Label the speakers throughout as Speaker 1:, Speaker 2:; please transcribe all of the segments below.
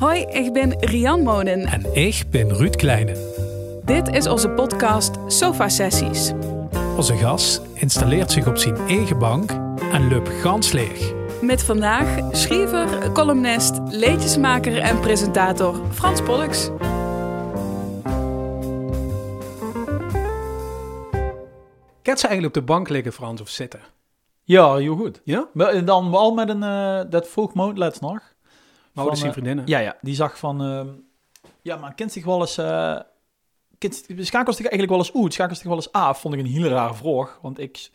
Speaker 1: Hoi, ik ben Rian Monen.
Speaker 2: En ik ben Ruud Kleine.
Speaker 1: Dit is onze podcast Sofa Sessies.
Speaker 2: Onze gast installeert zich op zijn eigen bank en loopt gans leeg.
Speaker 1: Met vandaag schrijver, columnist, leedjesmaker en presentator Frans Pollux.
Speaker 2: Kent ze eigenlijk op de bank liggen, Frans, of zitten?
Speaker 3: Ja, heel goed.
Speaker 2: Ja?
Speaker 3: Dan wel met een, eh, dat vroeg Moot laatst nog.
Speaker 2: Dat zijn
Speaker 3: eh,
Speaker 2: vriendinnen.
Speaker 3: Ja, ja, die zag van, ehm, ja, maar kent zich wel eens, eh kent, schakelt zich eigenlijk wel eens uit, schakelt zich wel eens af, vond ik een hele rare vraag, want ik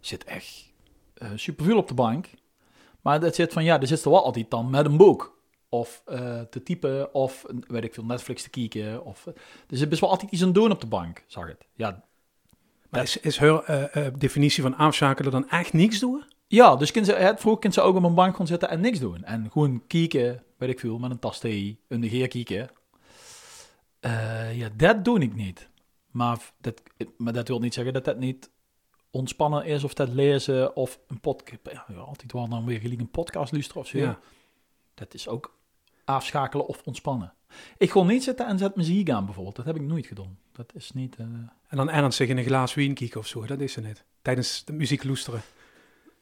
Speaker 3: zit echt eh superveel op de bank. Maar dat zit van, ja, er zit er wel altijd dan met een boek. Of te typen, of weet ik veel, Netflix te kijken. Of, er zit best wel altijd iets aan doen op de bank, zag het. Ja,
Speaker 2: Maar is, is haar definitie van afschakelen dan echt niks doen?
Speaker 3: Ja, dus kind ze, het, vroeger kind ze ook op een bank gaan zitten en niks doen. En gewoon kijken, weet ik veel, met een tas thee, een negeer kijken. Eh, ja, dat doe ik niet. Maar dat, maar dat wil niet zeggen dat dat niet ontspannen is of dat lezen of een podcast. Ja, altijd wel dan weer gelijk een podcast luisteren of zo.
Speaker 2: Ja.
Speaker 3: Dat is ook afschakelen of ontspannen. Ik ga niet zitten en zet muziek aan bijvoorbeeld. Dat heb ik nooit gedaan. Dat is niet... eh,
Speaker 2: En dan ernstig in een glaas wien kijken of zo. Dat is ze niet. Tijdens de muziek loesteren.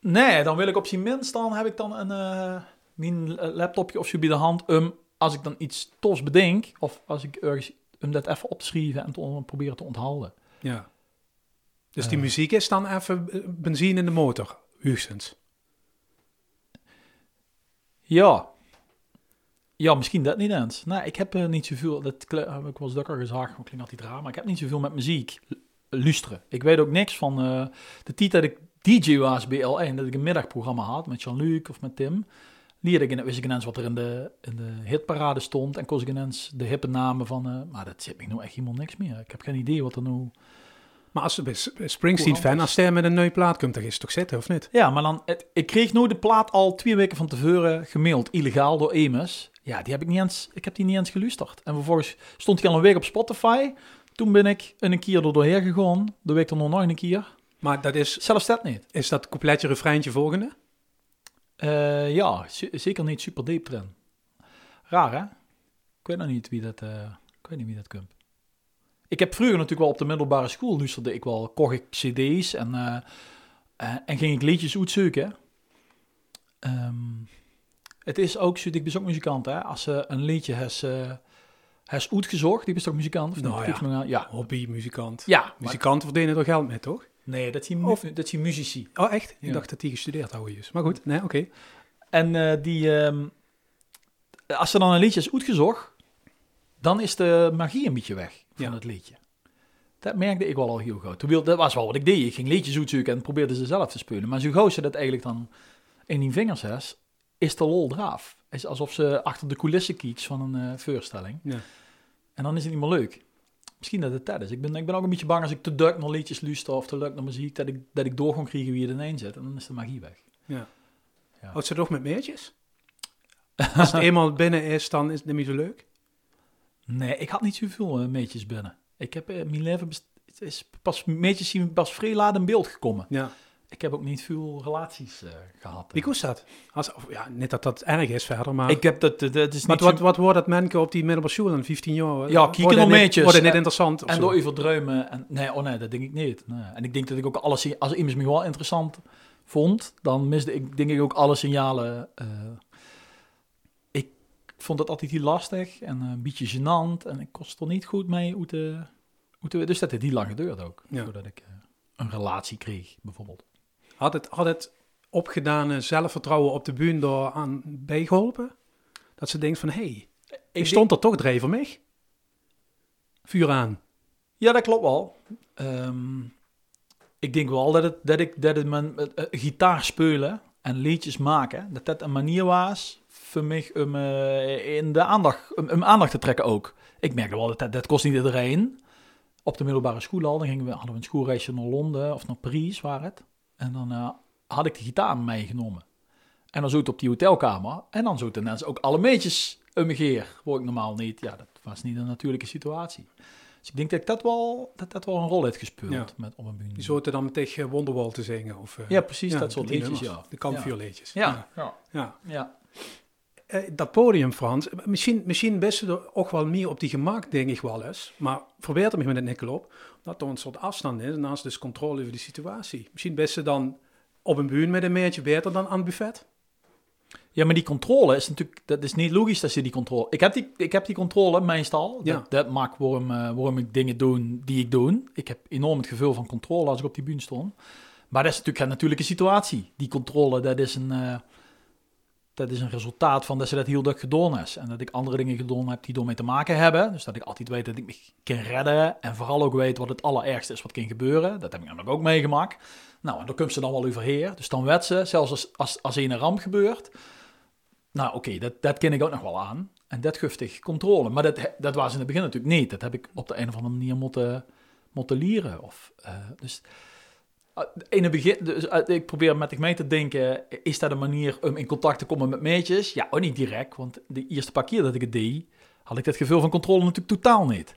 Speaker 3: Nee, dan wil ik op zijn minst, dan heb ik dan een eh, mijn laptopje of zo bij de hand. Um, als ik dan iets tofs bedenk, of als ik ergens om dat even op te schrijven en te proberen te onthouden.
Speaker 2: Ja. Dus die
Speaker 3: Eh.
Speaker 2: muziek is dan even eh, benzine in de motor, hoogstens.
Speaker 3: Ja. Ja, misschien dat niet eens. Nee, ik heb niet zoveel, dat heb ik wel eens dukker gezegd, klinkt altijd raar, maar ik heb niet zoveel met muziek luisteren. Ik weet ook niks van de tijd dat ik DJ was bij L1, dat ik een middagprogramma had met Jean-Luc of met Tim. Leerde ik, in- wist ik ineens wat er in de, in de hitparade stond en koos ik ineens de hippe namen van, eh, maar dat zit me nou echt helemaal niks meer. Ik heb geen idee wat er nou...
Speaker 2: Maar als ze bij S- bij Springsteen-fan, als hij met een nieuwe plaat komt, dan is het toch zitten, of niet?
Speaker 3: Ja, maar dan, het, ik kreeg nou de plaat al twee weken van tevoren gemaild, illegaal door Emus. Ja, die heb ik niet eens, ik heb die niet eens geluisterd. En vervolgens stond hij al een week op Spotify. Toen ben ik een keer er doorheen gegaan, de week erna nog een keer.
Speaker 2: Maar dat is,
Speaker 3: Zelfs dat niet.
Speaker 2: is dat coupletje, refreintje volgende?
Speaker 3: Eh, ja, zeker niet super diep erin. Raar, hè? Ik weet nog niet wie dat, eh, ik weet niet wie dat komt. Ik heb vroeger natuurlijk wel op de middelbare school luisterde ik wel, kocht ik cd's en, eh, en ging ik liedjes uitzoeken. Ehm, het is ook zo, ik ben ook muzikant, hè? Als ze een liedje has, eh has uitgezocht, die is toch muzikant? Of
Speaker 2: Nou ja.
Speaker 3: Maar aan. ja.
Speaker 2: Hobby, muzikant.
Speaker 3: Ja, maar-
Speaker 2: Muzikanten verdienen er geld mee, toch?
Speaker 3: Nee, dat
Speaker 2: Of-
Speaker 3: dat zijn muzici.
Speaker 2: Oh, echt? Ik dacht dat die gestudeerd hadden juist. Maar goed, nee, oké.
Speaker 3: En eh, die, ehm, als ze dan een liedje is uitgezocht, dan is de magie een beetje weg van
Speaker 2: Ja.
Speaker 3: het liedje. Dat merkte ik wel al heel gauw. Toen Dat was wel wat ik deed. Ik ging liedjes uitzoeken en probeerde ze zelf te spelen. Maar zo gauw ze dat eigenlijk dan in die vingers has, is de lol. Het is alsof ze achter de coulissen kijkt van een eh, voorstelling.
Speaker 2: Ja.
Speaker 3: En dan is het niet meer leuk. Misschien dat het dat is. Ik ben, ik ben ook een beetje bang als ik te druk naar liedjes luister of te druk naar muziek, dat ik, dat ik door ga krijgen wie er in zit. En dan is de magie weg.
Speaker 2: Ja.
Speaker 3: Ja.
Speaker 2: Houdt ze toch met meertjes? Als het eenmaal binnen is, dan is het niet meer zo leuk.
Speaker 3: Nee, ik had niet zoveel uh, meetjes binnen. Ik heb eh, mijn leven is pas meetjes zien pas vrij laat in beeld gekomen.
Speaker 2: Ja.
Speaker 3: Ik heb ook niet veel relaties eh, gehad.
Speaker 2: Wie koest dat? Als, of, ja, niet dat dat erg is verder, maar...
Speaker 3: Ik heb dat, dat, dat is
Speaker 2: maar
Speaker 3: niet
Speaker 2: wat,
Speaker 3: zo-
Speaker 2: wat wordt dat mensen op die middelbare school dan 15 jaar?
Speaker 3: Ja, kieken
Speaker 2: Worden
Speaker 3: nog
Speaker 2: niet- niet
Speaker 3: En-
Speaker 2: interessant
Speaker 3: en
Speaker 2: zo?
Speaker 3: door over druimen. En, nee, oh nee, dat denk ik niet. Nee. En ik denk dat ik ook alles, als iemand me wel interessant vond, dan miste ik denk ik ook alle signalen. eh. ik vond het altijd heel lastig en eh, een beetje gênant. En ik kost er niet goed mee hoe te, hoe te, dus dat heeft heel lang geduurd ook.
Speaker 2: Ja.
Speaker 3: Voordat ik een relatie kreeg, bijvoorbeeld.
Speaker 2: Had het, had het opgedane zelfvertrouwen op de bühne door aan bijgeholpen? Dat ze denkt van, hé, hey, ik stond er toch drie voor mij. Vuur aan.
Speaker 3: Ja, dat klopt wel. Ehm, ik denk wel dat, het, dat ik dat het mijn eh, eh, gitaar spelen en liedjes maken, dat dat een manier was voor mij om eh, in de aandacht, om, om aandacht te trekken ook. Ik merkte wel dat dat, dat kost niet iedereen. Op de middelbare school al, dan gingen we, hadden we een schoolreisje naar Londen of naar Parijs, waar het. En dan eh, had ik de gitaar meegenomen. En dan zo het op die hotelkamer. En dan zo ineens ook alle meetjes om me geer. Word ik normaal niet. Ja, dat was niet een natuurlijke situatie. Dus ik denk dat ik dat wel, dat dat wel een rol heeft gespeeld
Speaker 2: Ja.
Speaker 3: met op een.
Speaker 2: Die soorten dan tegen Wonderwall te zingen. Of, eh,
Speaker 3: Ja, precies, dat soort liedjes, ja.
Speaker 2: De kampvuurliedjes.
Speaker 3: Ja, ja.
Speaker 2: ja.
Speaker 3: ja.
Speaker 2: Eh, dat podium, Frans, misschien, misschien best er ook wel meer op die gemaakt, denk ik wel eens. Maar verbeter me met het nikkel op, dat er een soort afstand is, naast dus controle over de situatie. Misschien best ze dan op een buurt met een meertje beter dan aan het buffet.
Speaker 3: Ja, maar die controle is natuurlijk, dat is niet logisch dat je die controle. Ik heb die, ik heb die controle meestal.
Speaker 2: Ja.
Speaker 3: Dat, dat maakt waarom, eh, waarom ik dingen doe die ik doe. Ik heb enorm het gevoel van controle als ik op die bühne stond. Maar dat is natuurlijk een natuurlijke situatie. Die controle, dat is een, eh, dat is een resultaat van dat ze dat heel druk gedaan is. En dat ik andere dingen gedaan heb die door te maken hebben. Dus dat ik altijd weet dat ik me kan redden. En vooral ook weet wat het allerergste is wat kan gebeuren. Dat heb ik namelijk ook meegemaakt. Nou, en daar komt ze dan wel overheer. Dus dan werd ze, zelfs als, als, als er een ramp gebeurt. Nou, oké, dat, dat ken ik ook nog wel aan. En dat giftig controle. Maar dat, dat was in het begin natuurlijk niet. Dat heb ik op de een of andere manier moeten, moeten leren. Of, eh, dus in het begin, dus, uh, ik probeer met ik mee te denken, is dat een manier om in contact te komen met meetjes? Ja, ook niet direct, want de eerste paar keer dat ik het deed, had ik dat gevoel van controle natuurlijk totaal niet.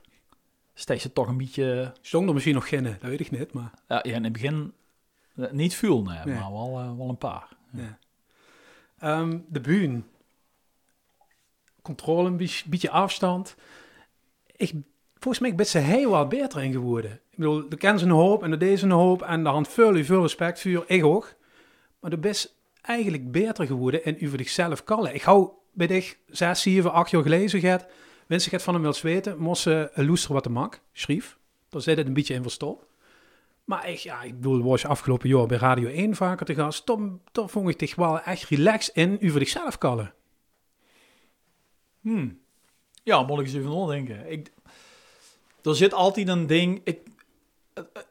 Speaker 3: Steeds het toch een beetje...
Speaker 2: Zong er misschien nog geen, dat weet ik niet, maar...
Speaker 3: Ja, in het begin eh, niet veel, nee, nee. maar wel, uh, wel een paar.
Speaker 2: Ja. Ja. Um, de buun. Controle, een beetje afstand. Ik, volgens mij ben ze heel wat beter in geworden. Bedoel, de kennen ze een hoop en de deze een hoop en daar hand veel, veel respect voor, ik ook. Maar de best eigenlijk beter geworden en over zichzelf kallen. Ik hou bij dich zes, zeven, acht jaar geleden gaat, wens van hem wil weten, moest ze loester wat te mak, schreef. Daar zit het een beetje in verstopt. Maar ik, ja, ik bedoel, was je afgelopen jaar bij Radio 1 vaker te gast. Toch vond ik dich wel echt relaxed in over zichzelf kallen.
Speaker 3: Hmm. Ja, moet ik eens even nadenken. Ik, er zit altijd een ding. Ik,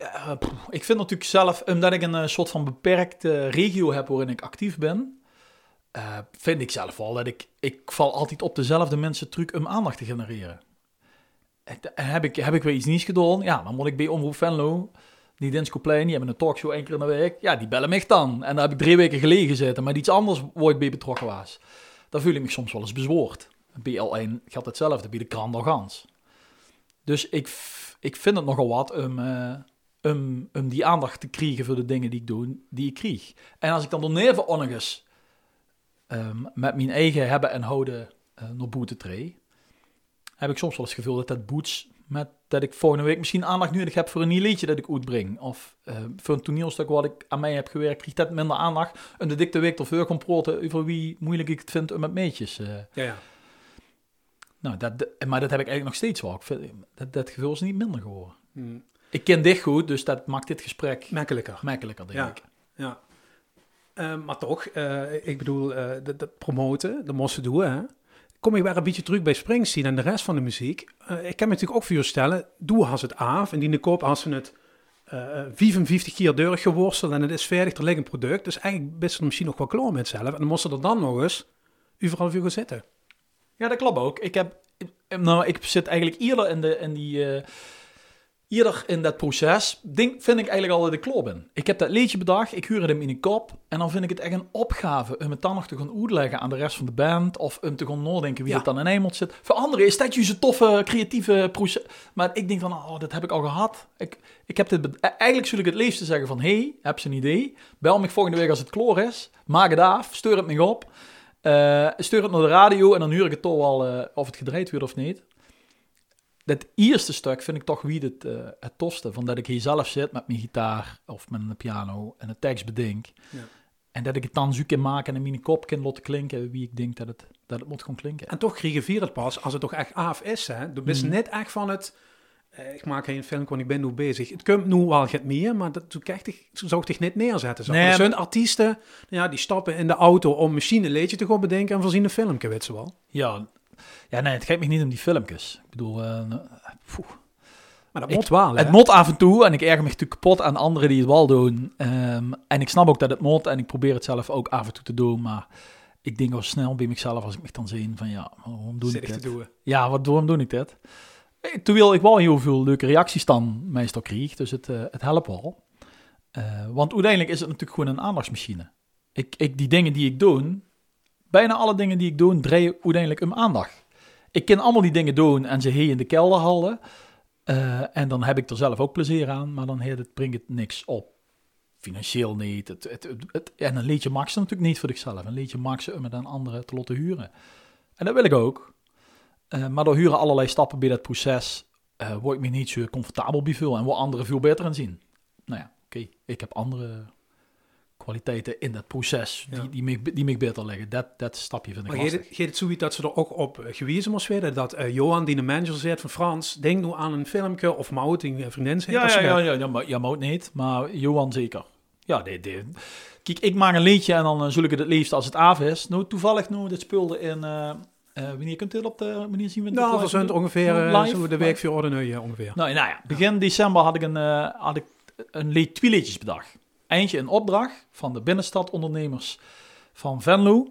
Speaker 3: uh, uh, ik vind natuurlijk zelf, omdat ik een uh, soort van beperkte regio heb waarin ik actief ben, vind ik zelf wel dat ik, ik val altijd op dezelfde mensen truc om aandacht te genereren. En heb ik, heb ik weer iets nieuws gedaan? Ja, dan moet ik bij Omroep Venlo, die Dinskoplein, die hebben een talkshow één keer in de week. Ja, die bellen mij dan. En daar heb ik drie weken gelegen gezeten, maar iets anders waar ik bij betrokken was. Daar voel ik me soms wel eens bezwoord. Bij L1 geldt hetzelfde, bij de krant Organs. Dus ik, ik vind het nogal wat om, uh, om, om die aandacht te krijgen voor de dingen die ik doe, die ik krijg. En als ik dan even onnegens um, met mijn eigen hebben en houden uh, naar boete tree, heb ik soms wel eens het gevoel dat dat boets met dat ik volgende week misschien aandacht nodig heb voor een nieuw liedje dat ik uitbreng. Of uh, voor een toneelstuk wat ik aan mij heb gewerkt, krijgt dat minder aandacht. En de dikte week ervoor komt over wie moeilijk ik het vind om met meetjes. Uh.
Speaker 2: Ja, ja.
Speaker 3: Nou, dat, maar dat heb ik eigenlijk nog steeds wel. Ik vind, dat, dat gevoel is niet minder geworden. Hmm. Ik ken dit goed, dus dat maakt dit gesprek
Speaker 2: makkelijker.
Speaker 3: Makkelijker, denk
Speaker 2: ja.
Speaker 3: ik.
Speaker 2: Ja. Uh, maar toch, uh, ik bedoel, uh, dat, promoten, dat moesten doen, hè. Kom ik weer een beetje terug bij Springsteen en de rest van de muziek. ik kan me natuurlijk ook voor je stellen, doe als het af en die de koop als ze het 55 keer deurig geworsteld en het is verder, er ligt een product. Dus eigenlijk best er misschien nog wel klaar met zelf. En dan moesten er dan nog eens overal voor gaan zitten.
Speaker 3: Ja, dat klopt ook. Ik heb, nou, ik zit eigenlijk eerder in, de, in die, uh, eerder in dat proces, ding, vind ik eigenlijk al dat ik klopt ben. Ik heb dat liedje bedacht, ik huur het hem in een kop en dan vind ik het echt een opgave om het dan nog te gaan uitleggen aan de rest van de band of om te gaan nadenken wie ja. het dan in eenmaal zit. Voor anderen is dat juist een toffe, creatieve proces. Maar ik denk van, oh, dat heb ik al gehad. Ik, ik heb dit, eigenlijk zul ik het liefste zeggen van, hey, heb ze een idee? Bel me volgende week als het klaar is. Maak het af, stuur het me op. Uh, stuur het naar de radio en dan huur ik het toch wel uh, of het gedraaid wordt of niet. Dat eerste stuk vind ik toch wie het, uh, het tofste. Van dat ik hier zelf zit met mijn gitaar of met een piano en een tekst bedenk. Ja. En dat ik het dan zoek kan maken en in mijn kop kan laten klinken wie ik denk dat het, dat het moet gaan klinken.
Speaker 2: En toch kreeg je het pas als het toch echt af is. Hè? Je bent mm. net echt van het... Uh, ik maak geen film, want ik ben nu bezig. Het komt nu wel get meer, maar dat zou ik zou ik niet neerzetten. Zo. Nee, er zijn artiesten, ja, die stappen in de auto om misschien een liedje te gaan bedenken en voorzien een filmpje, weet ze wel.
Speaker 3: Ja, ja nee, het gaat me niet om die filmpjes. Ik bedoel, uh,
Speaker 2: maar dat moet wel,
Speaker 3: Het moet af en toe, en ik erger me natuurlijk kapot aan anderen die het wel doen. Um, en ik snap ook dat het moet, en ik probeer het zelf ook af en toe te doen, maar ik denk al snel bij mezelf als ik me dan zie van, ja, waarom doe ik dit? Ja, wat, waarom doe ik dit? Terwijl ik wel heel veel leuke reacties dan meestal kreeg, dus het, uh, het helpt wel. Uh, want uiteindelijk is het natuurlijk gewoon een aandachtsmachine. Ik, ik, die dingen die ik doe, bijna alle dingen die ik doe, draaien uiteindelijk om aandacht. Ik kan allemaal die dingen doen en ze hier in de kelder houden. Uh, en dan heb ik er zelf ook plezier aan, maar dan het, brengt het niks op. financieel niet. Het, het, en een liedje mag ze natuurlijk niet voor zichzelf. Een liedje mag ze om het aan anderen te laten huren. En dat wil ik ook. Eh, maar door huren allerlei stappen bij dat proces eh, word ik me niet zo comfortabel bij veel en word anderen veel beter in zien. Nou ja, oké, ik heb andere kwaliteiten in dat proces die,
Speaker 2: Ja.
Speaker 3: die, me, die me beter liggen. Dat, dat stapje vind ik
Speaker 2: Maar
Speaker 3: lastig.
Speaker 2: het, geeft het zoiets dat ze er ook op gewezen moest worden? Dat eh, Johan, die de manager zegt van Frans, denk nu aan een filmpje, of die een vriendin zegt.
Speaker 3: Ja, ja, ja, ja, ja, maar, ja, Mout niet, maar Johan zeker. Ja, dit, dit. Kijk, ik maak een liedje en dan zul ik het het liefst als het af is. Nou, toevallig nu, dit speelde in... wanneer kunt u op de wanneer zien we het
Speaker 2: Nou, we ongeveer eh,
Speaker 3: Live?
Speaker 2: zo de week voor ordinaire ongeveer.
Speaker 3: Nou, nou ja, begin december had ik een, eh, had ik een bedacht. Eentje een opdracht van de binnenstadondernemers van Venlo.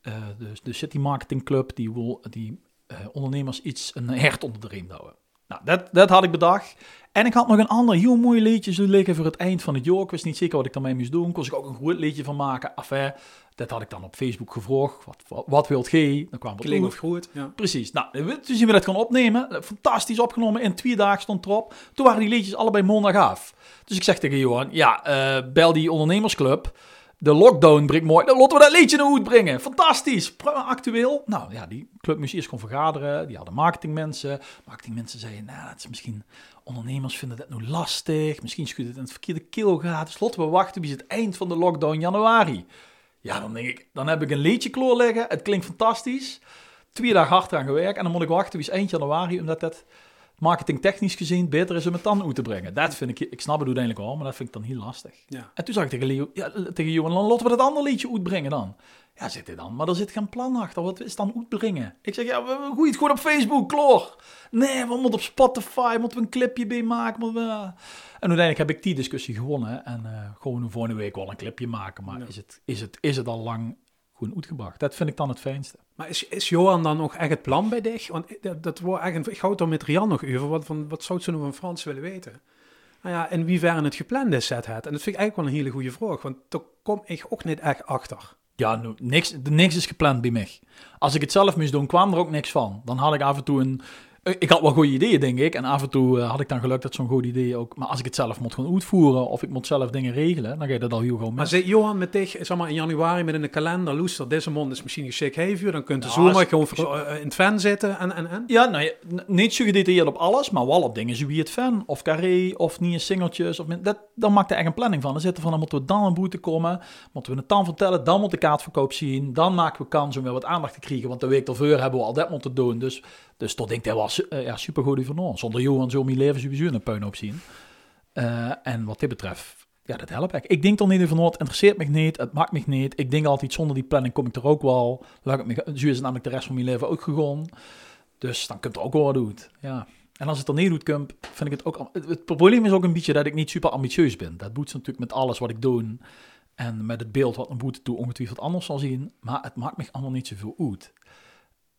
Speaker 3: Eh, dus de City Marketing Club, die wil die eh, ondernemers iets, een hert onder de riem houden. Nou, dat, dat had ik bedacht. En ik had nog een ander heel mooi liedje zo liggen voor het eind van het jaar. Ik wist niet zeker wat ik daarmee moest doen. Kon ik ook een goed liedje van maken. Enfin, dat had ik dan op Facebook gevraagd. Wat, wat, wat wilt gij? Dan kwam het
Speaker 2: Klinkt
Speaker 3: goed.
Speaker 2: of ja.
Speaker 3: Precies. Nou, toen zien we dat gaan opnemen. Fantastisch opgenomen. In twee dagen stond erop. Toen waren die liedjes allebei maandag af. Dus ik zeg tegen Johan, ja, eh, bel die ondernemersclub. De lockdown brengt mooi. Dan laten we dat liedje nou uitbrengen. Fantastisch. Actueel. Nou ja, die club moest eerst gewoon vergaderen. Die hadden marketingmensen. Marketingmensen zeiden, nou, het is misschien... Ondernemers vinden dat nu lastig. Misschien schudt het in het verkeerde keelgaat. Dus laten we wachten bis het eind van de lockdown januari. Ja, dan denk ik, dan heb ik een liedje kloor liggen. Het klinkt fantastisch. Twee dagen hard aan gewerkt. En dan moet ik wachten bis eind januari, omdat dat marketingtechnisch gezien beter is om het dan uit te brengen. Dat vind ik, ik snap het uiteindelijk wel, maar dat vind ik dan heel lastig.
Speaker 2: ja.
Speaker 3: En toen zag ik tegen, Leo, ja, tegen Johan, dan laten we dat andere liedje uitbrengen dan. Ja, zit hij dan? Maar er zit geen plan achter. Wat is dan uitbrengen? Ik zeg, ja, we, we gooien het gewoon op Facebook, kloor. Nee, we moeten op Spotify, moeten we een clipje bij maken. we- En uiteindelijk heb ik die discussie gewonnen. En eh, gewoon de volgende week wel een clipje maken. Maar
Speaker 2: Ja.
Speaker 3: is, het, is, het, is het al lang gewoon uitgebracht? Dat vind ik dan het fijnste.
Speaker 2: Maar is, is Johan dan nog echt het plan bij dich? Want dat, dat wordt eigenlijk, ik hou het er met Rian nog over. Wat, van, wat zou ze nou van Frans willen weten? Nou ja, in hoeverre het gepland is, zet het. En dat vind ik eigenlijk wel een hele goede vraag. Want daar kom ik ook niet echt achter.
Speaker 3: Ja, nou, niks, niks is gepland bij mij. Als ik het zelf moest doen, kwam er ook niks van. Dan had ik af en toe een... Ik had wel goede ideeën, denk ik. En af en toe eh, had ik dan geluk dat zo'n goed idee ook... Maar als ik het zelf moet gaan uitvoeren of ik moet zelf dingen regelen, dan ga je dat al heel gewoon
Speaker 2: Maar
Speaker 3: mis.
Speaker 2: zit Johan met dich, zeg maar in januari met in de kalender, Loester, deze maand is misschien geschikt heeft dan kunt je
Speaker 3: Ja,
Speaker 2: zomaar
Speaker 3: als-
Speaker 2: gewoon voor, eh, in het fan zitten en, en, en.
Speaker 3: Ja, nou niet zo gedetailleerd op alles, maar wel op dingen zoals het fan of carré of nieuwe singeltjes. Of, dat, dan maakt er echt een planning van. Dan zitten van, dan moeten we dan een boete komen, moeten we het dan vertellen, dan moet de kaartverkoop zien, dan maken we kans om weer wat aandacht te krijgen, want de week ervoor hebben we al dat moeten doen. Dus, dus tot denk dat was eh, ja, supergoed van Zonder Johan zou mijn leven sowieso een puinhoop zien. Eh, en wat dit betreft, ja, dat helpt ik. Ik denk er niet over na, het interesseert me niet, het maakt me niet. Ik denk altijd, zonder die planning kom ik er ook wel. Laat me, zo is namelijk de rest van mijn leven ook gegaan. Dus dan kunt er ook wel wat doen. Ja. En als het er niet doet, Kump, vind ik het ook... Het, probleem is ook een beetje dat ik niet super ambitieus ben. Dat boet natuurlijk met alles wat ik doe. En met het beeld wat een boete toe ongetwijfeld anders zal zien. Maar het maakt me allemaal niet zoveel uit.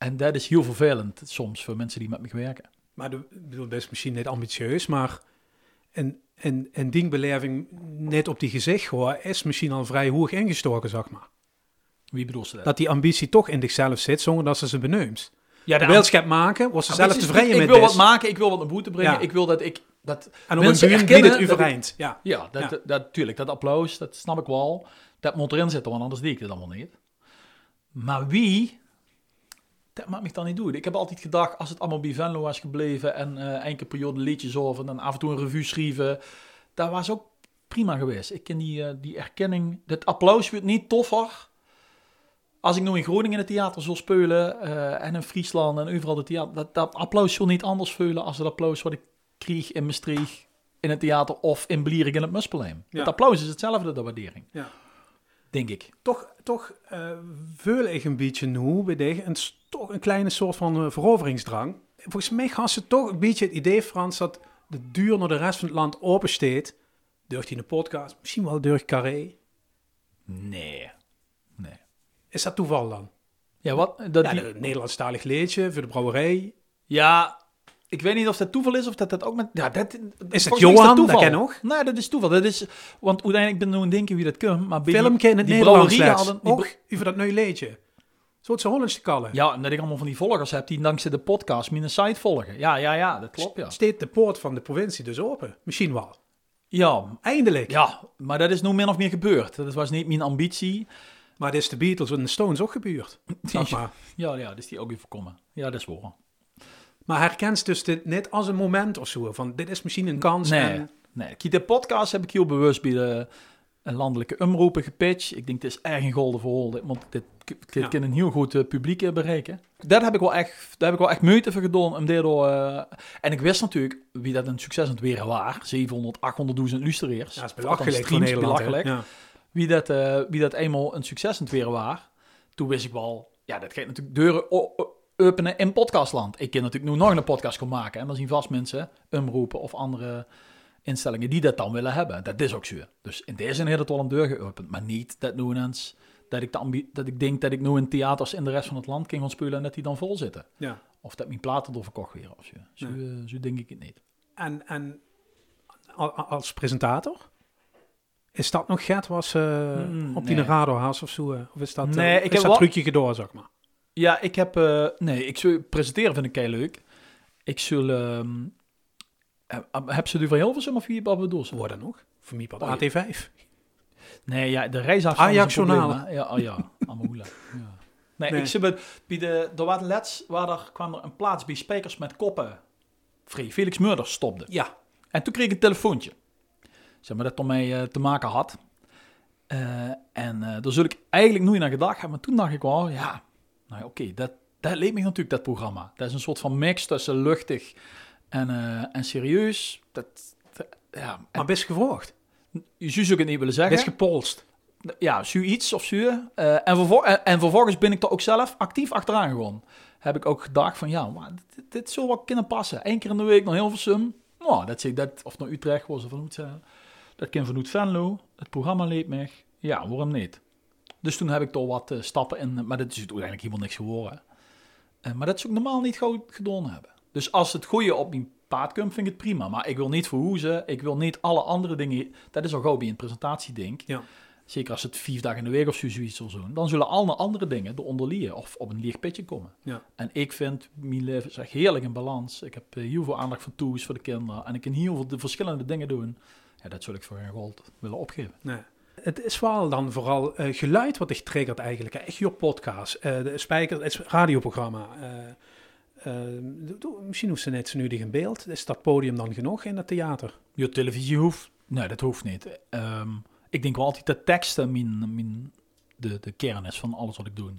Speaker 3: En dat is heel vervelend soms voor mensen die met me werken.
Speaker 2: Maar de, bedoel, dat is misschien niet ambitieus, maar een, een, een dingbeleving net op die gezicht hoor, is misschien al vrij hoog ingestoken, zeg maar.
Speaker 3: Wie bedoelt ze dat?
Speaker 2: Dat die ambitie toch in zichzelf zit, zonder dat ze ze benoemt.
Speaker 3: ja,
Speaker 2: De wilschap maken, was ze zelf tevreden met
Speaker 3: ik wil wat maken, ik wil wat naar boete brengen.
Speaker 2: Ja.
Speaker 3: Ik wil dat ik... Dat,
Speaker 2: En op
Speaker 3: mensen erkennen
Speaker 2: het overeind. Ja.
Speaker 3: Ja, dat,
Speaker 2: Ja.
Speaker 3: Dat, dat, tuurlijk, dat applaus, dat snap ik wel. Dat moet erin zitten, want anders deed ik het allemaal niet. Maar wie, dat maakt me dan niet doen. Ik heb altijd gedacht, als het allemaal bij Venlo was gebleven en eh enkele periode liedjes over en dan af en toe een revue schrijven, dat was ook prima geweest. Ik ken die, eh, die erkenning, dat applaus wordt niet toffer. Als ik nu in Groningen in het theater zal spelen eh, en in Friesland en overal het theater, dat, dat applaus zal niet anders voelen als het applaus wat ik kreeg in Maastricht in het theater of in Blierik in het Muspelheim.
Speaker 2: Ja.
Speaker 3: Het applaus is hetzelfde, de waardering.
Speaker 2: Ja.
Speaker 3: Denk ik.
Speaker 2: Toch, toch eh vul ik een beetje nu bij dich, een, toch een kleine soort van eh, veroveringsdrang. Volgens mij had ze toch een beetje het idee, Frans, dat de duur naar de rest van het land open staat. Durft hij een podcast, misschien wel door Carré.
Speaker 3: Nee. Nee.
Speaker 2: Is dat toeval dan?
Speaker 3: Ja, wat? Dat
Speaker 2: Ja,
Speaker 3: die-
Speaker 2: een Nederlandstalig liedje voor de brouwerij.
Speaker 3: ja, ik weet niet of dat toeval is of dat dat ook met... Ja, dat,
Speaker 2: Is het Johan? Dat
Speaker 3: toeval.
Speaker 2: ken nog.
Speaker 3: Nee, dat is toeval. Dat is, want uiteindelijk ben ik nu denken wie dat kan. Maar bij
Speaker 2: in het
Speaker 3: die
Speaker 2: Nederlands
Speaker 3: hadden-
Speaker 2: Och, over dat nieuwe liedje. Zo het Hollandse kallen.
Speaker 3: Ja, en dat ik allemaal van die volgers heb die dankzij de podcast mijn site volgen. Ja, ja, ja, dat klopt, ja.
Speaker 2: Steekt de poort van de provincie dus open? Misschien wel.
Speaker 3: Ja,
Speaker 2: Eindelijk.
Speaker 3: ja, maar dat is nu min of meer gebeurd. Dat was niet mijn ambitie.
Speaker 2: Maar dit is de Beatles en de Stones ook gebeurd.
Speaker 3: Ja, ja, dat is die ook weer voorkomen. Ja, dat is waar.
Speaker 2: Maar herkent dus dit net als een moment of zo. Van dit is misschien een kans.
Speaker 3: Nee,
Speaker 2: En,
Speaker 3: nee. Kijk, de podcast heb ik heel bewust bij de eh, landelijke omroepen gepitcht. Ik denk, het is erg een golden verhaal. Want dit, dit
Speaker 2: Ja.
Speaker 3: kan een heel goed eh, publiek eh, bereiken. Daar heb ik wel echt, daar heb ik wel echt moeite voor gedaan. Om daardoor, eh, en ik wist natuurlijk wie dat een succes aan het weer was. 700, 800.000 luisteraars.
Speaker 2: ja, dat is belachelijk voor
Speaker 3: streams,
Speaker 2: Nederland.
Speaker 3: belachelijk.
Speaker 2: Ja.
Speaker 3: Wie, dat, wie dat eenmaal een succes aan het weer was. Toen wist ik wel, ja, dat gaat natuurlijk deuren openen in podcastland. Ik kan natuurlijk nu nog een podcast gaan maken. En dan zien vast mensen, omroepen of andere instellingen die dat dan willen hebben. Dat is ook zo. Dus in deze zin heeft het wel een deur geopend. Maar niet dat nu ineens, dat ik, de dat ik denk dat ik nu in theaters in de rest van het land kan gaan spelen en dat die dan vol zitten.
Speaker 2: Ja.
Speaker 3: Of dat mijn platen door verkocht weer of zo. Zo,
Speaker 2: Ja.
Speaker 3: eh, zo denk ik het niet.
Speaker 2: En, en als presentator? Is dat nog Gert was eh,
Speaker 3: Mm,
Speaker 2: op die
Speaker 3: nee.
Speaker 2: Radohaas of zo? eh? Of is dat,
Speaker 3: Nee, ik
Speaker 2: is
Speaker 3: heb
Speaker 2: dat
Speaker 3: wel-
Speaker 2: trucje gedaan, zeg maar?
Speaker 3: Ja, ik heb... eh, nee, ik zou presenteren vind ik heel leuk. Ik zul... ehm, heb, ze nu van Hilversum of wie bedoel ze?
Speaker 2: Worden nog? Voor mij
Speaker 3: Oh,
Speaker 2: AT5.
Speaker 3: Nee, ja, de reisafstand probleem, hè? Ja, oh ja, allemaal hoela. Ja. Nee,
Speaker 2: Nee.
Speaker 3: ik zit bij, bij de... Er waren let's, waar er, kwam er een plaats bij Spijkers met koppen. Vrij Felix Murders stopte.
Speaker 2: Ja.
Speaker 3: En toen kreeg ik een telefoontje. Zeg maar dat ermee eh, te maken had. Eh, en eh daar zul ik eigenlijk nooit naar gedacht hebben. Maar toen dacht ik wel, ja, nou ja, oké, dat, dat leek me natuurlijk, dat programma. Dat is een soort van mix tussen luchtig en, eh, en serieus. Dat, dat- ja, en,
Speaker 2: Maar best gevraagd.
Speaker 3: je zou het niet willen zeggen.
Speaker 2: Best gepolst.
Speaker 3: Ja, zoiets of zo. Eh, en, vervol- en, en vervolgens ben ik er ook zelf actief achteraan gegaan. Heb ik ook gedacht van, ja, maar dit, dit zou wel kunnen passen. Eén keer in de week naar Hilversum. Nou, dat zeg ik, dat, of naar Utrecht, was er van zijn. Dat kan van Oet Venlo. Het programma leed me. Ja, waarom niet? Dus toen heb ik toch wat eh, stappen in, maar dat is uiteindelijk helemaal niks geworden. Eh, maar dat zou ik normaal niet goed gedaan hebben. Dus als het goede op mijn paard komt, vind ik het prima. Maar ik wil niet verhoezen. Ik wil niet alle andere dingen. Dat is al gauw bij een presentatieding.
Speaker 2: Ja.
Speaker 3: Zeker als het vier dagen in de week of zo zoiets zal doen. Dan zullen alle andere dingen eronder liggen of op een leeg pitje komen.
Speaker 2: Ja.
Speaker 3: En ik vind mijn leven is echt heerlijk in balans. Ik heb eh, heel veel aandacht voor toes voor de kinderen. En ik kan heel veel de verschillende dingen doen. Ja, dat zul ik voor geen gold willen opgeven.
Speaker 2: Nee. Het is wel dan vooral eh, geluid wat dich triggert eigenlijk. Echt je podcast, eh, de spijker, het radioprogramma. eh, misschien hoeft ze net zo nu in beeld. Is dat podium dan genoeg in het theater?
Speaker 3: Je televisie hoeft? Nee, dat hoeft niet. Ehm, ik denk wel altijd dat teksten mijn, de, de kern is van alles wat ik doe.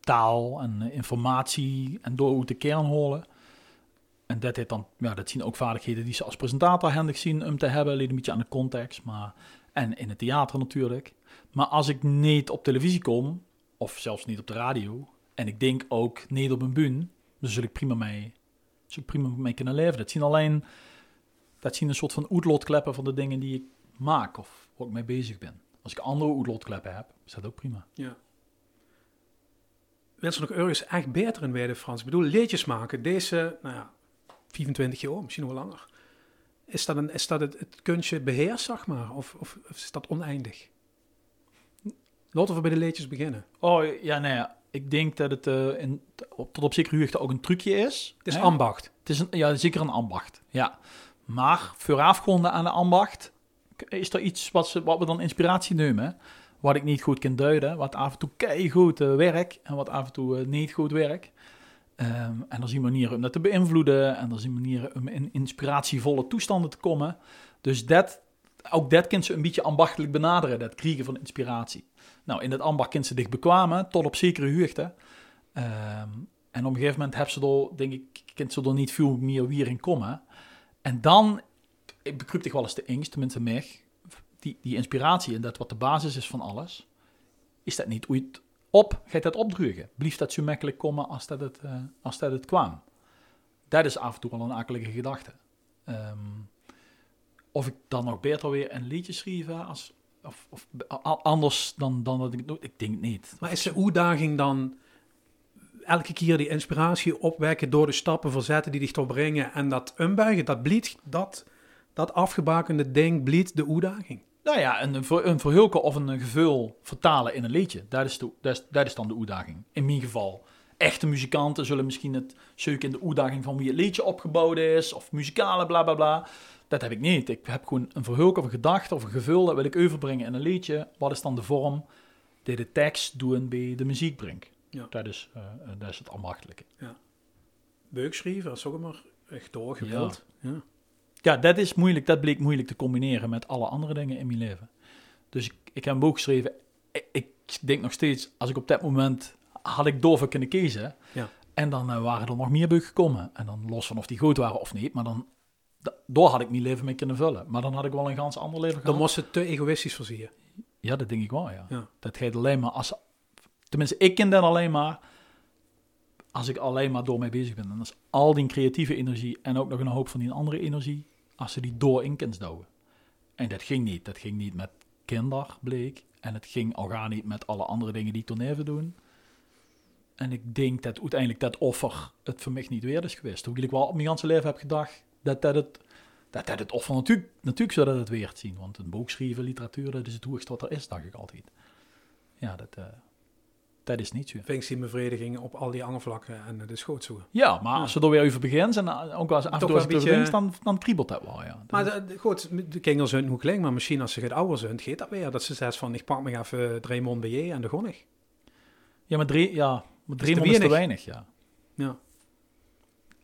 Speaker 3: Taal en informatie en door hoe de kern horen. En dat, heeft dan, ja, dat zien ook vaardigheden die ze als presentator handig zien om te hebben. Ligt een beetje aan de context. Maar, en in het theater natuurlijk. Maar als ik niet op televisie kom, of zelfs niet op de radio, en ik denk ook niet op een bühne, dan zul ik prima mee, zul ik prima mee kunnen leven. Dat zien alleen dat zien een soort van oetlotkleppen van de dingen die ik maak of waar ik mee bezig ben. Als ik andere oetlotkleppen heb, is dat ook prima.
Speaker 2: Ja. Wil ze nog ergens echt beter in werden, Frans? Ik bedoel, liedjes maken. Deze, nou ja, 24 jaar, misschien nog wel langer. Is dat, een, is dat het, het kunstje beheerst, zeg maar? Of, of, of is dat oneindig? Laten we bij de liedjes beginnen.
Speaker 3: Oh ja, nee, ja. ik denk dat het eh, in, tot op zekere hoogte ook een trucje is.
Speaker 2: Het is
Speaker 3: hè?
Speaker 2: ambacht.
Speaker 3: Het is een, ja, zeker een ambacht. Ja. Maar voorafgaande aan de ambacht is er iets wat, ze, wat we dan inspiratie noemen. Wat ik niet goed kan duiden. Wat af en toe keigoed eh, werkt en wat af en toe eh, niet goed werkt. Ehm, en er zijn manieren om dat te beïnvloeden. En er zijn manieren om in inspiratievolle toestanden te komen. Dus dat, ook dat kan ze een beetje ambachtelijk benaderen. Dat kriegen van inspiratie. Nou, in dat ambacht kan ze zich bekwamen tot op zekere hoogte. Ehm, en op een gegeven moment heb ze er, denk ik, kent ze niet veel meer weer in komen. En dan ik bekruipt zich wel eens de angst, tenminste mij, die, die inspiratie en dat wat de basis is van alles, is dat niet het op, gaat dat opdrugen. Blieft dat zo makkelijk komen als dat het, eh, als dat het kwam. Dat is af en toe wel een akelige gedachte. Ehm, of ik dan nog beter weer een liedje schrijven als, of, of anders dan, dan dat ik doe, ik denk niet.
Speaker 2: Maar is de uitdaging dan elke keer die inspiratie opwekken door de stappen verzetten die dich toch brengen en dat ombuigen, dat bliet, dat, dat afgebakende ding bliet de uitdaging?
Speaker 3: Nou ja, een, een verhulken of een gevul vertalen in een liedje. Dat is, de, dat, is, dat is dan de uitdaging. In mijn geval. Echte muzikanten zullen misschien het zoeken in de uitdaging van wie het liedje opgebouwd is, of muzikale bla bla bla. Dat heb ik niet. Ik heb gewoon een verhulk of een gedachte of een gevul, dat wil ik overbrengen in een liedje. Wat is dan de vorm die de tekst doen bij de muziek brengt?
Speaker 2: Ja.
Speaker 3: Dat, is, eh, eh, dat is het ambachtelijke.
Speaker 2: Beukschrijven, dat is ook maar echt doorgewild. Ja.
Speaker 3: Ja, dat is moeilijk. Dat bleek moeilijk te combineren met alle andere dingen in mijn leven. Dus ik, ik heb een boek geschreven. Ik, ik denk nog steeds, als ik op dat moment had ik doof kunnen kiezen.
Speaker 2: Ja.
Speaker 3: En dan eh, waren er nog meer boeken gekomen. En dan los van of die goed waren of niet. Maar dan, da- door had ik mijn leven mee kunnen vullen. Maar dan had ik wel een ganz ander leven
Speaker 2: Dan
Speaker 3: gehad.
Speaker 2: moest het te egoïstisch voorzien.
Speaker 3: Ja, dat denk ik wel, ja.
Speaker 2: Ja.
Speaker 3: Dat gaat alleen maar als... Tenminste, ik ken dat alleen maar als ik alleen maar door mee bezig ben. En als al die creatieve energie en ook nog een hoop van die andere energie, als ze die door in douwen. En dat ging niet. Dat ging niet met kinder, bleek. En het ging al gar niet met alle andere dingen die toen even doen. En ik denk dat uiteindelijk dat offer het voor mij niet weer is geweest. Hoewel ik wel op mijn ganse leven heb gedacht dat dat het, dat dat het offer natuurlijk, natuurlijk zou dat het weer zien. Want een boek schrijven, literatuur, dat is het hoogste wat er is, dacht ik altijd. Ja, dat, eh, dat is niet zo.
Speaker 2: Bevrediging op al die andere vlakken en dat is goed zo.
Speaker 3: Ja, maar als ze er weer over begint en eh, ook als af en toe dan, dan kriebelt dat wel, ja.
Speaker 2: Maar de, de- goed, de kinderen zijn hoe klein, maar misschien als ze het ouder zijn, gaat dat weer. Dat ze zegt van, ik pak me even drie mond bij je en de gonnig.
Speaker 3: Ja, maar drie, ja, maar drie
Speaker 2: te
Speaker 3: man is te
Speaker 2: weinig.
Speaker 3: ja.
Speaker 2: Ja.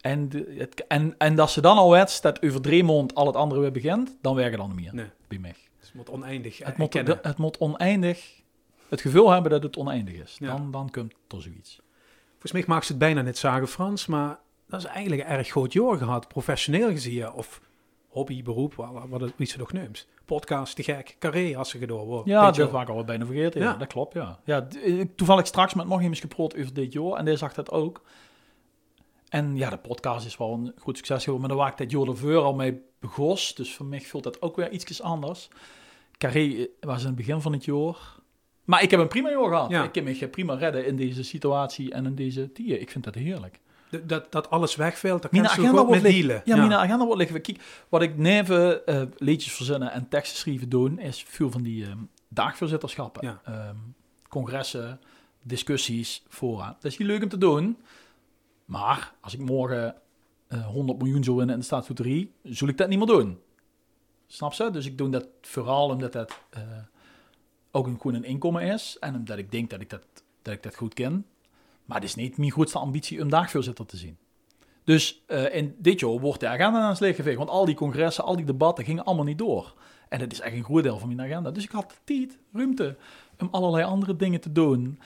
Speaker 3: En, de, het, en, en dat ze dan al wet dat over maanden al het andere weer begint, dan werken dan niet meer
Speaker 2: Nee,
Speaker 3: bij mij.
Speaker 2: dus het moet oneindig
Speaker 3: Het moet,
Speaker 2: kennen.
Speaker 3: de- het moet oneindig, het gevoel hebben dat het oneindig is.
Speaker 2: Ja.
Speaker 3: Dan, dan komt er zoiets.
Speaker 2: Volgens mij maakt ze het bijna net zagen Frans, maar dat is eigenlijk een erg groot jaar gehad, professioneel gezien. Of hobby, beroep, wat, wat het, wie ze nog neemt. Podcast, te gek, carré als ze gedaan wordt.
Speaker 3: Ja, dat was ik al bijna vergeten. Ja.
Speaker 2: Ja.
Speaker 3: Dat klopt, ja. ja eh, toevallig straks met nog iemand geproot over dit jaar en die zag dat ook. En ja, de podcast is wel een goed succes geworden, maar daar waar ik dat jaar ervoor al mee begos. Dus voor mij voelt dat ook weer iets anders. Carré eh, was in het begin van het jaar. Maar ik heb een prima jaar gehad.
Speaker 2: Ja.
Speaker 3: Ik kan me prima redden in deze situatie en in deze tier. Ik vind dat heerlijk.
Speaker 2: Dat, dat alles wegvalt,
Speaker 3: Mijn
Speaker 2: kan
Speaker 3: agenda
Speaker 2: goed met dealen.
Speaker 3: Ja, mijn agenda wordt liggen. Kijk, wat ik neven eh liedjes verzinnen en teksten schrijven doen, is veel van die ehm dagvoorzitterschappen.
Speaker 2: Ja.
Speaker 3: Ehm, congressen, discussies, fora. Dat is heel leuk om te doen. Maar als ik morgen eh 100 miljoen zou winnen in de staatsloterie, zul ik dat niet meer doen. Snap ze? Dus ik doe dat vooral omdat dat eh, ook een, een inkomen is. En omdat ik denk dat ik dat, dat, ik dat goed ken. Maar het is niet mijn grootste ambitie om dagvoorzitter te zien. Dus eh, in dit jaar wordt de agenda aan het leeg geveegd. Want al die congressen, al die debatten gingen allemaal niet door. En dat is echt een groot deel van mijn agenda. Dus ik had tijd, ruimte om allerlei andere dingen te doen.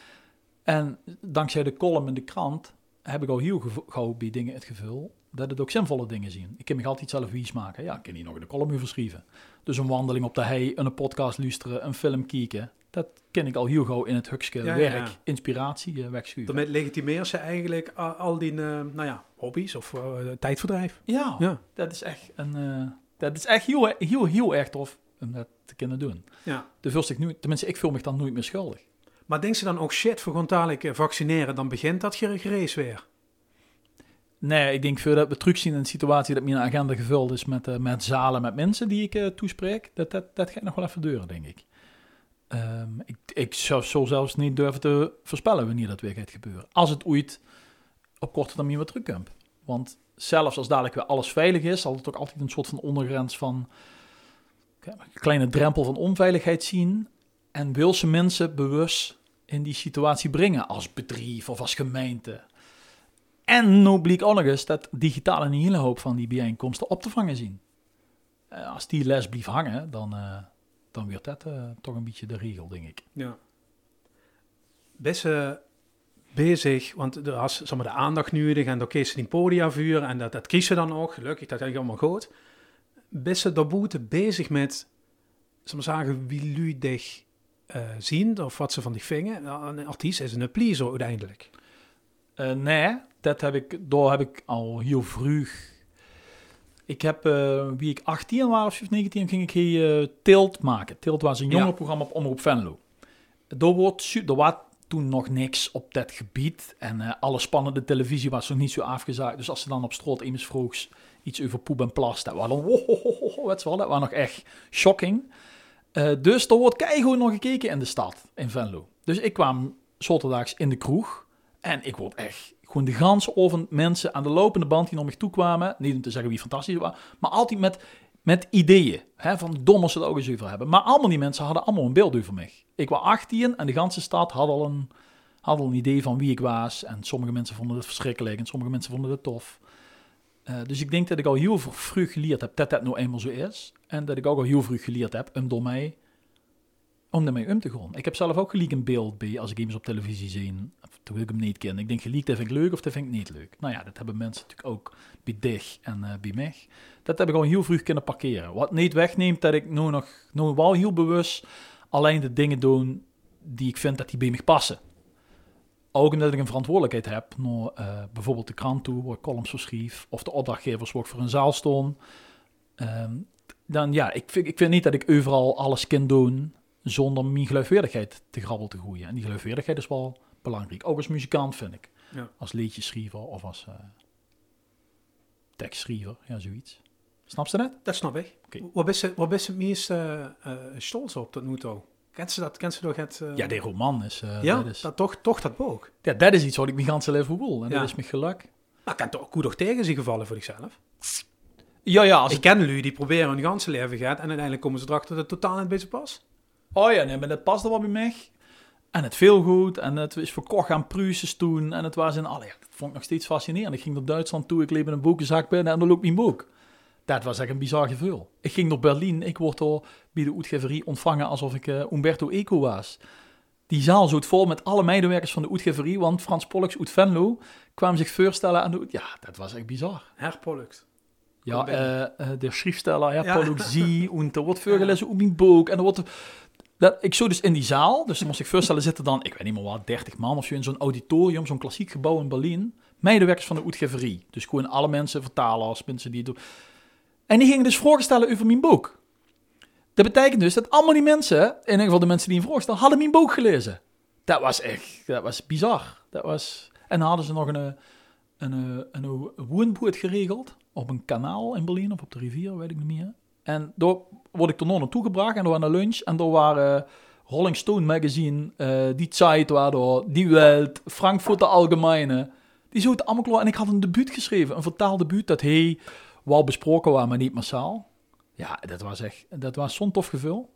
Speaker 3: En dankzij de column in de krant heb ik al heel gauw bij dingen het gevoel dat het ook zinvolle dingen zien. Ik kan me altijd zelf wies maken. Ja, ik kan hier nog in de column over schrijven. Dus een wandeling op de hei, een podcast luisteren, een film kijken. Dat ken ik al heel gauw in het hukske
Speaker 2: Ja, ja,
Speaker 3: werk,
Speaker 2: ja.
Speaker 3: inspiratie eh, wegschuiven.
Speaker 2: Daarmee legitimeer ze eigenlijk al die, eh, nou ja, hobby's of eh, tijdverdrijf.
Speaker 3: Ja,
Speaker 2: Ja.
Speaker 3: dat is echt een, dat is echt heel, heel, heel erg tof om dat te kunnen doen.
Speaker 2: ja.
Speaker 3: De voelt zich nu, tenminste, ik voel me dan nooit meer schuldig.
Speaker 2: Maar denk ze dan ook, shit, voor gewoon dadelijk vaccineren, dan begint dat gere- gerees weer.
Speaker 3: Nee, ik denk voordat we terugzien in een situatie dat mijn agenda gevuld is met, eh, met zalen, met mensen die ik eh, toespreek, dat, dat, dat gaat nog wel even duren, denk ik. Ehm, ik, ik zou zo zelfs niet durven te voorspellen wanneer dat weer gaat gebeuren. Als het ooit op korte termijn weer terugkomt. Want zelfs als dadelijk weer alles veilig is, zal het ook altijd een soort van ondergrens van een kleine drempel van onveiligheid zien. En wil ze mensen bewust in die situatie brengen als bedrijf of als gemeente. En nu bleek ook dat digitaal een hele hoop van die bijeenkomsten op te vangen zien. Eh, als die les blijft hangen, dan, eh, dan wordt dat eh, toch een beetje de regel, denk ik.
Speaker 2: Ja. Best eh, bezig, want er was zeg de aandacht nodig en kies ze die podia vuren en dat, dat kies ze dan ook. Gelukkig, dat is allemaal goed. Best ze daarboven bezig met, zeg maar zeggen, wie zien of wat ze van die vingen. Een artiest is een pleaser uiteindelijk.
Speaker 3: Eh, nee, dat heb ik, daar heb ik al heel vroeg. Ik heb, eh, wie ik 18 was of 19, ging ik hier eh, Tilt maken. Tilt was een jongerenprogramma op Omroep Venlo. Daar, wordt, su- er was toen nog niks op dat gebied. En eh, alle spannende televisie was nog niet zo afgezaagd. Dus als ze dan op straat iemand vroeg iets over poep en plas, dat was dan, wat wel, dat was nog echt shocking. Eh, dus er wordt keigoed nog gekeken in de stad, in Venlo. Dus ik kwam zaterdags in de kroeg. En ik word echt gewoon de ganse oven mensen aan de lopende band die naar me toe kwamen. Niet om te zeggen wie fantastisch was, maar altijd met, met ideeën. Hè, van dom ze het ook eens over hebben. Maar allemaal die mensen hadden allemaal een beeld over mij. Ik was 18 en de ganse stad had al een, had al een idee van wie ik was. En sommige mensen vonden het verschrikkelijk en sommige mensen vonden het tof. Eh, dus ik denk dat ik al heel vroeg geleerd heb dat dat nou eenmaal zo is. En dat ik ook al heel vroeg geleerd heb om door mij om ermee om te gaan. Ik heb zelf ook gelijk een beeld bij als ik eens op televisie zie, toen ik hem niet ken. Ik denk gelijk, dat vind ik leuk of dat vind ik niet leuk. Nou ja, dat hebben mensen natuurlijk ook bij dich en uh, bij mij. Dat heb ik al heel vroeg kunnen parkeren. Wat niet wegneemt dat ik nu nog, nu wel heel bewust alleen de dingen doe die ik vind dat die bij me passen. Ook omdat ik een verantwoordelijkheid heb uh, bijvoorbeeld de krant toe, waar ik columns schreef, of de opdrachtgevers waar voor een zaal stond. Um, dan ja, ik vind, ik vind niet dat ik overal alles kan doen zonder mijn geloofwaardigheid te grabbel te groeien. En die geloofwaardigheid is wel belangrijk. Ook als muzikant vind ik. Ja. Als liedjeschrijver of als uh, tekstschrijver, ja, zoiets. Snap ze dat?
Speaker 2: Dat snap ik. Okay. Wat is het, wat is het meest uh, stolz op tot nu toe? Kent ze dat? Kent ze toch het...
Speaker 3: Ja, de roman is...
Speaker 2: ja,
Speaker 3: dat, is,
Speaker 2: dat toch, toch dat boek.
Speaker 3: Ja, dat is iets wat ik mijn ganse leven wil. En ja. dat is mijn geluk.
Speaker 2: Maar kan toch goed nog tegen zich gevallen voor zichzelf?
Speaker 3: Ja, ja. Als
Speaker 2: ik ken jullie die proberen hun ganse leven gaat en uiteindelijk komen ze erachter dat het totaal niet beetje pas.
Speaker 3: Oh ja, nee, maar dat past wel bij mij. En het viel goed. En het is verkocht aan Pruses toen. En het was in alle... Ja, dat vond ik nog steeds fascinerend. Ik ging naar Duitsland toe. Ik leefde een boekenzak binnen. En dan loopt mijn boek. Dat was echt een bizar gevoel. Ik ging naar Berlijn. Ik word door bij de uitgeverie ontvangen alsof ik uh, Umberto Eco was. Die zaal zat vol met alle medewerkers van de uitgeverie. Want Frans Pollux uit Venlo kwam zich voorstellen aan de... Ja, dat was echt bizar.
Speaker 2: Herr Pollux.
Speaker 3: Ja, uh, uh, de schriftsteller, Herr ja. Pollux zie. En er wordt voorgelezen op mijn boek. En er wordt... Dat, ik zo dus in die zaal, dus moest ik voorstellen, zitten dan, ik weet niet meer wat, 30 man of zo in zo'n auditorium, zo'n klassiek gebouw in Berlijn. Medewerkers van de uitgeverie. Dus gewoon alle mensen, vertalers, mensen die het doen. En die gingen dus voorstellen over mijn boek. Dat betekent dus dat allemaal die mensen, in ieder geval de mensen die een voorstel, hadden mijn boek gelezen. Dat was echt, dat was bizar. Dat was... En dan hadden ze nog een, een, een, een woonboot geregeld op een kanaal in Berlijn of op de rivier, weet ik niet meer. En door word ik er nog naartoe gebracht en door naar lunch. En door waren Rolling Stone magazine, uh, die Zeit waardoor die Welt, Frankfurter Allgemeine. Die zo allemaal klaar. En ik had een debuut geschreven, een vertaald debuut, dat hij wel besproken was, maar niet massaal. Ja, dat was echt, dat was zo'n tof gevoel.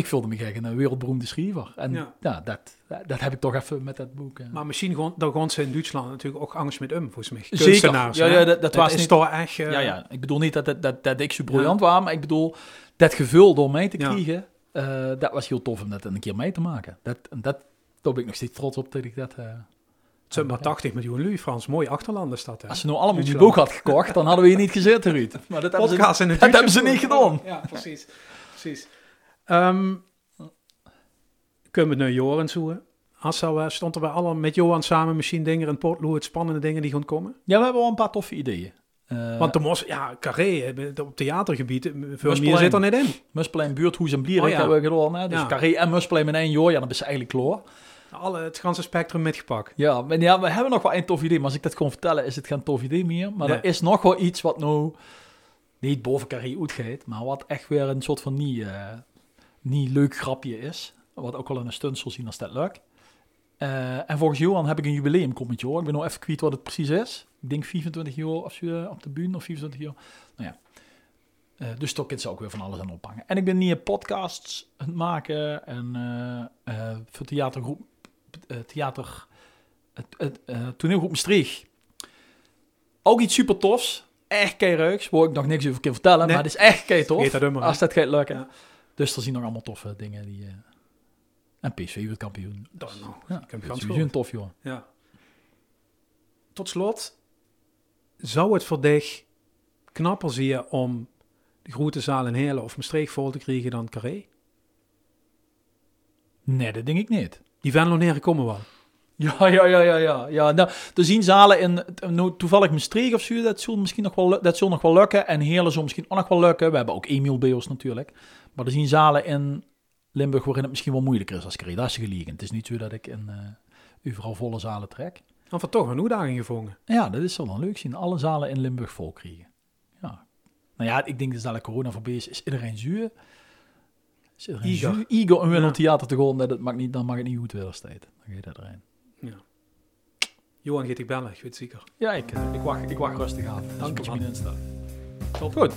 Speaker 3: Ik voelde me gek een wereldberoemde schrijver. En ja, ja dat, dat heb ik toch even met dat boek.
Speaker 2: Maar misschien gewoon, dat gewoon ze in Duitsland natuurlijk ook angst met hem, volgens mij.
Speaker 3: Zeker. Ja, ja, dat, dat was
Speaker 2: is
Speaker 3: niet,
Speaker 2: toch echt...
Speaker 3: Uh, ja, ja, ik bedoel niet dat, dat, dat, dat ik zo briljant was, maar ik bedoel, dat gevoel door mij te krijgen, uh, dat was heel tof om dat een keer mee te maken. Dat, dat, daar ben ik nog steeds trots op dat ik dat... Uh,
Speaker 2: het zijn maar 80 miljoen lui, Frans. Mooi achterlanden staat
Speaker 3: Als ze nou allemaal die boek had gekocht, dan hadden we hier niet gezeten, Ruud. Maar dat hebben ze, dat hebben ze niet gedaan.
Speaker 2: Ja, precies. precies. Um, kunnen we naar Joran zoeken? Assau stond er bij alle met Johan samen misschien dingen in Portloe, spannende dingen die gaan komen?
Speaker 3: Ja, we hebben wel een paar toffe ideeën.
Speaker 2: Uh, Want de Mos, ja, Carré, op theatergebied, veel meer zit er niet in.
Speaker 3: Musplein, Buurthoes en Blier, oh, ja. hebben we gedaan. Hè? Dus ja. Carré en Musplein in één jaar, ja, dan is eigenlijk klaar.
Speaker 2: Alle, het ganse spectrum metgepakt.
Speaker 3: Ja, maar ja, we hebben nog wel een tof idee. Maar als ik dat kon vertellen, is het geen tof idee meer. Maar er is nog wel iets wat nou niet boven Carré uitgaat, maar wat echt weer een soort van niet, uh, niet leuk grapje is. Wat ook wel in een stunt zal zien als dat leuk. Uh, en volgens Johan heb ik een jubileum komend jaar. Ik ben nog even kwijt wat het precies is. Ik denk 25 jaar of je op de bühne of 24 jaar. Nou ja. Uh, dus toch is ook weer van alles aan ophangen. En ik ben nieuwe podcasts aan het maken. En uh, voor theatergroep, theater, het, toneelgroep Maastricht. Ook iets super tofs. Echt keiruiks. Waar ik nog niks over kan vertellen. Nee. Maar het is echt kei tof. Als dat gaat lukken. Ja. Dus er zien nog allemaal toffe dingen die... En PSV wordt kampioen.
Speaker 2: Dat nou. Ja,
Speaker 3: ik heb een tof, joh.
Speaker 2: Ja. Tot slot, zou het voor dich knapper zien om de grote zaal in Heerlen of Maastricht vol te krijgen dan Carré?
Speaker 3: Nee, dat denk ik niet.
Speaker 2: Die Venloneren komen wel.
Speaker 3: Ja, ja, ja, ja, ja. ja. Nou, er zien zalen in, nou, toevallig Maastricht of zo, dat zal misschien nog wel, dat zal nog wel lukken. En Heerlen zal misschien ook nog wel lukken. We hebben ook Emiel Beos natuurlijk. Maar er zien zalen in Limburg waarin het misschien wel moeilijker is als is gelegen. Het is niet zo dat ik in uh, overal volle zalen trek.
Speaker 2: Of toch een uitdaging gevonden.
Speaker 3: Ja, dat is dan leuk zien. Alle zalen in Limburg vol krijgen. Ja. Nou ja, ik denk dus dat de corona voorbij is. Is iedereen zuur? Is iedereen zuur? Naar theater te gaan. Dat maakt niet, dan mag het niet goed weer Dan ga je dat erin.
Speaker 2: Ja. Johan gaat ik bellen, ik weet het zeker.
Speaker 3: Ja, ik, ik, wacht, ik wacht rustig af.
Speaker 2: Dank je,
Speaker 3: instelling.
Speaker 2: Top. Goed.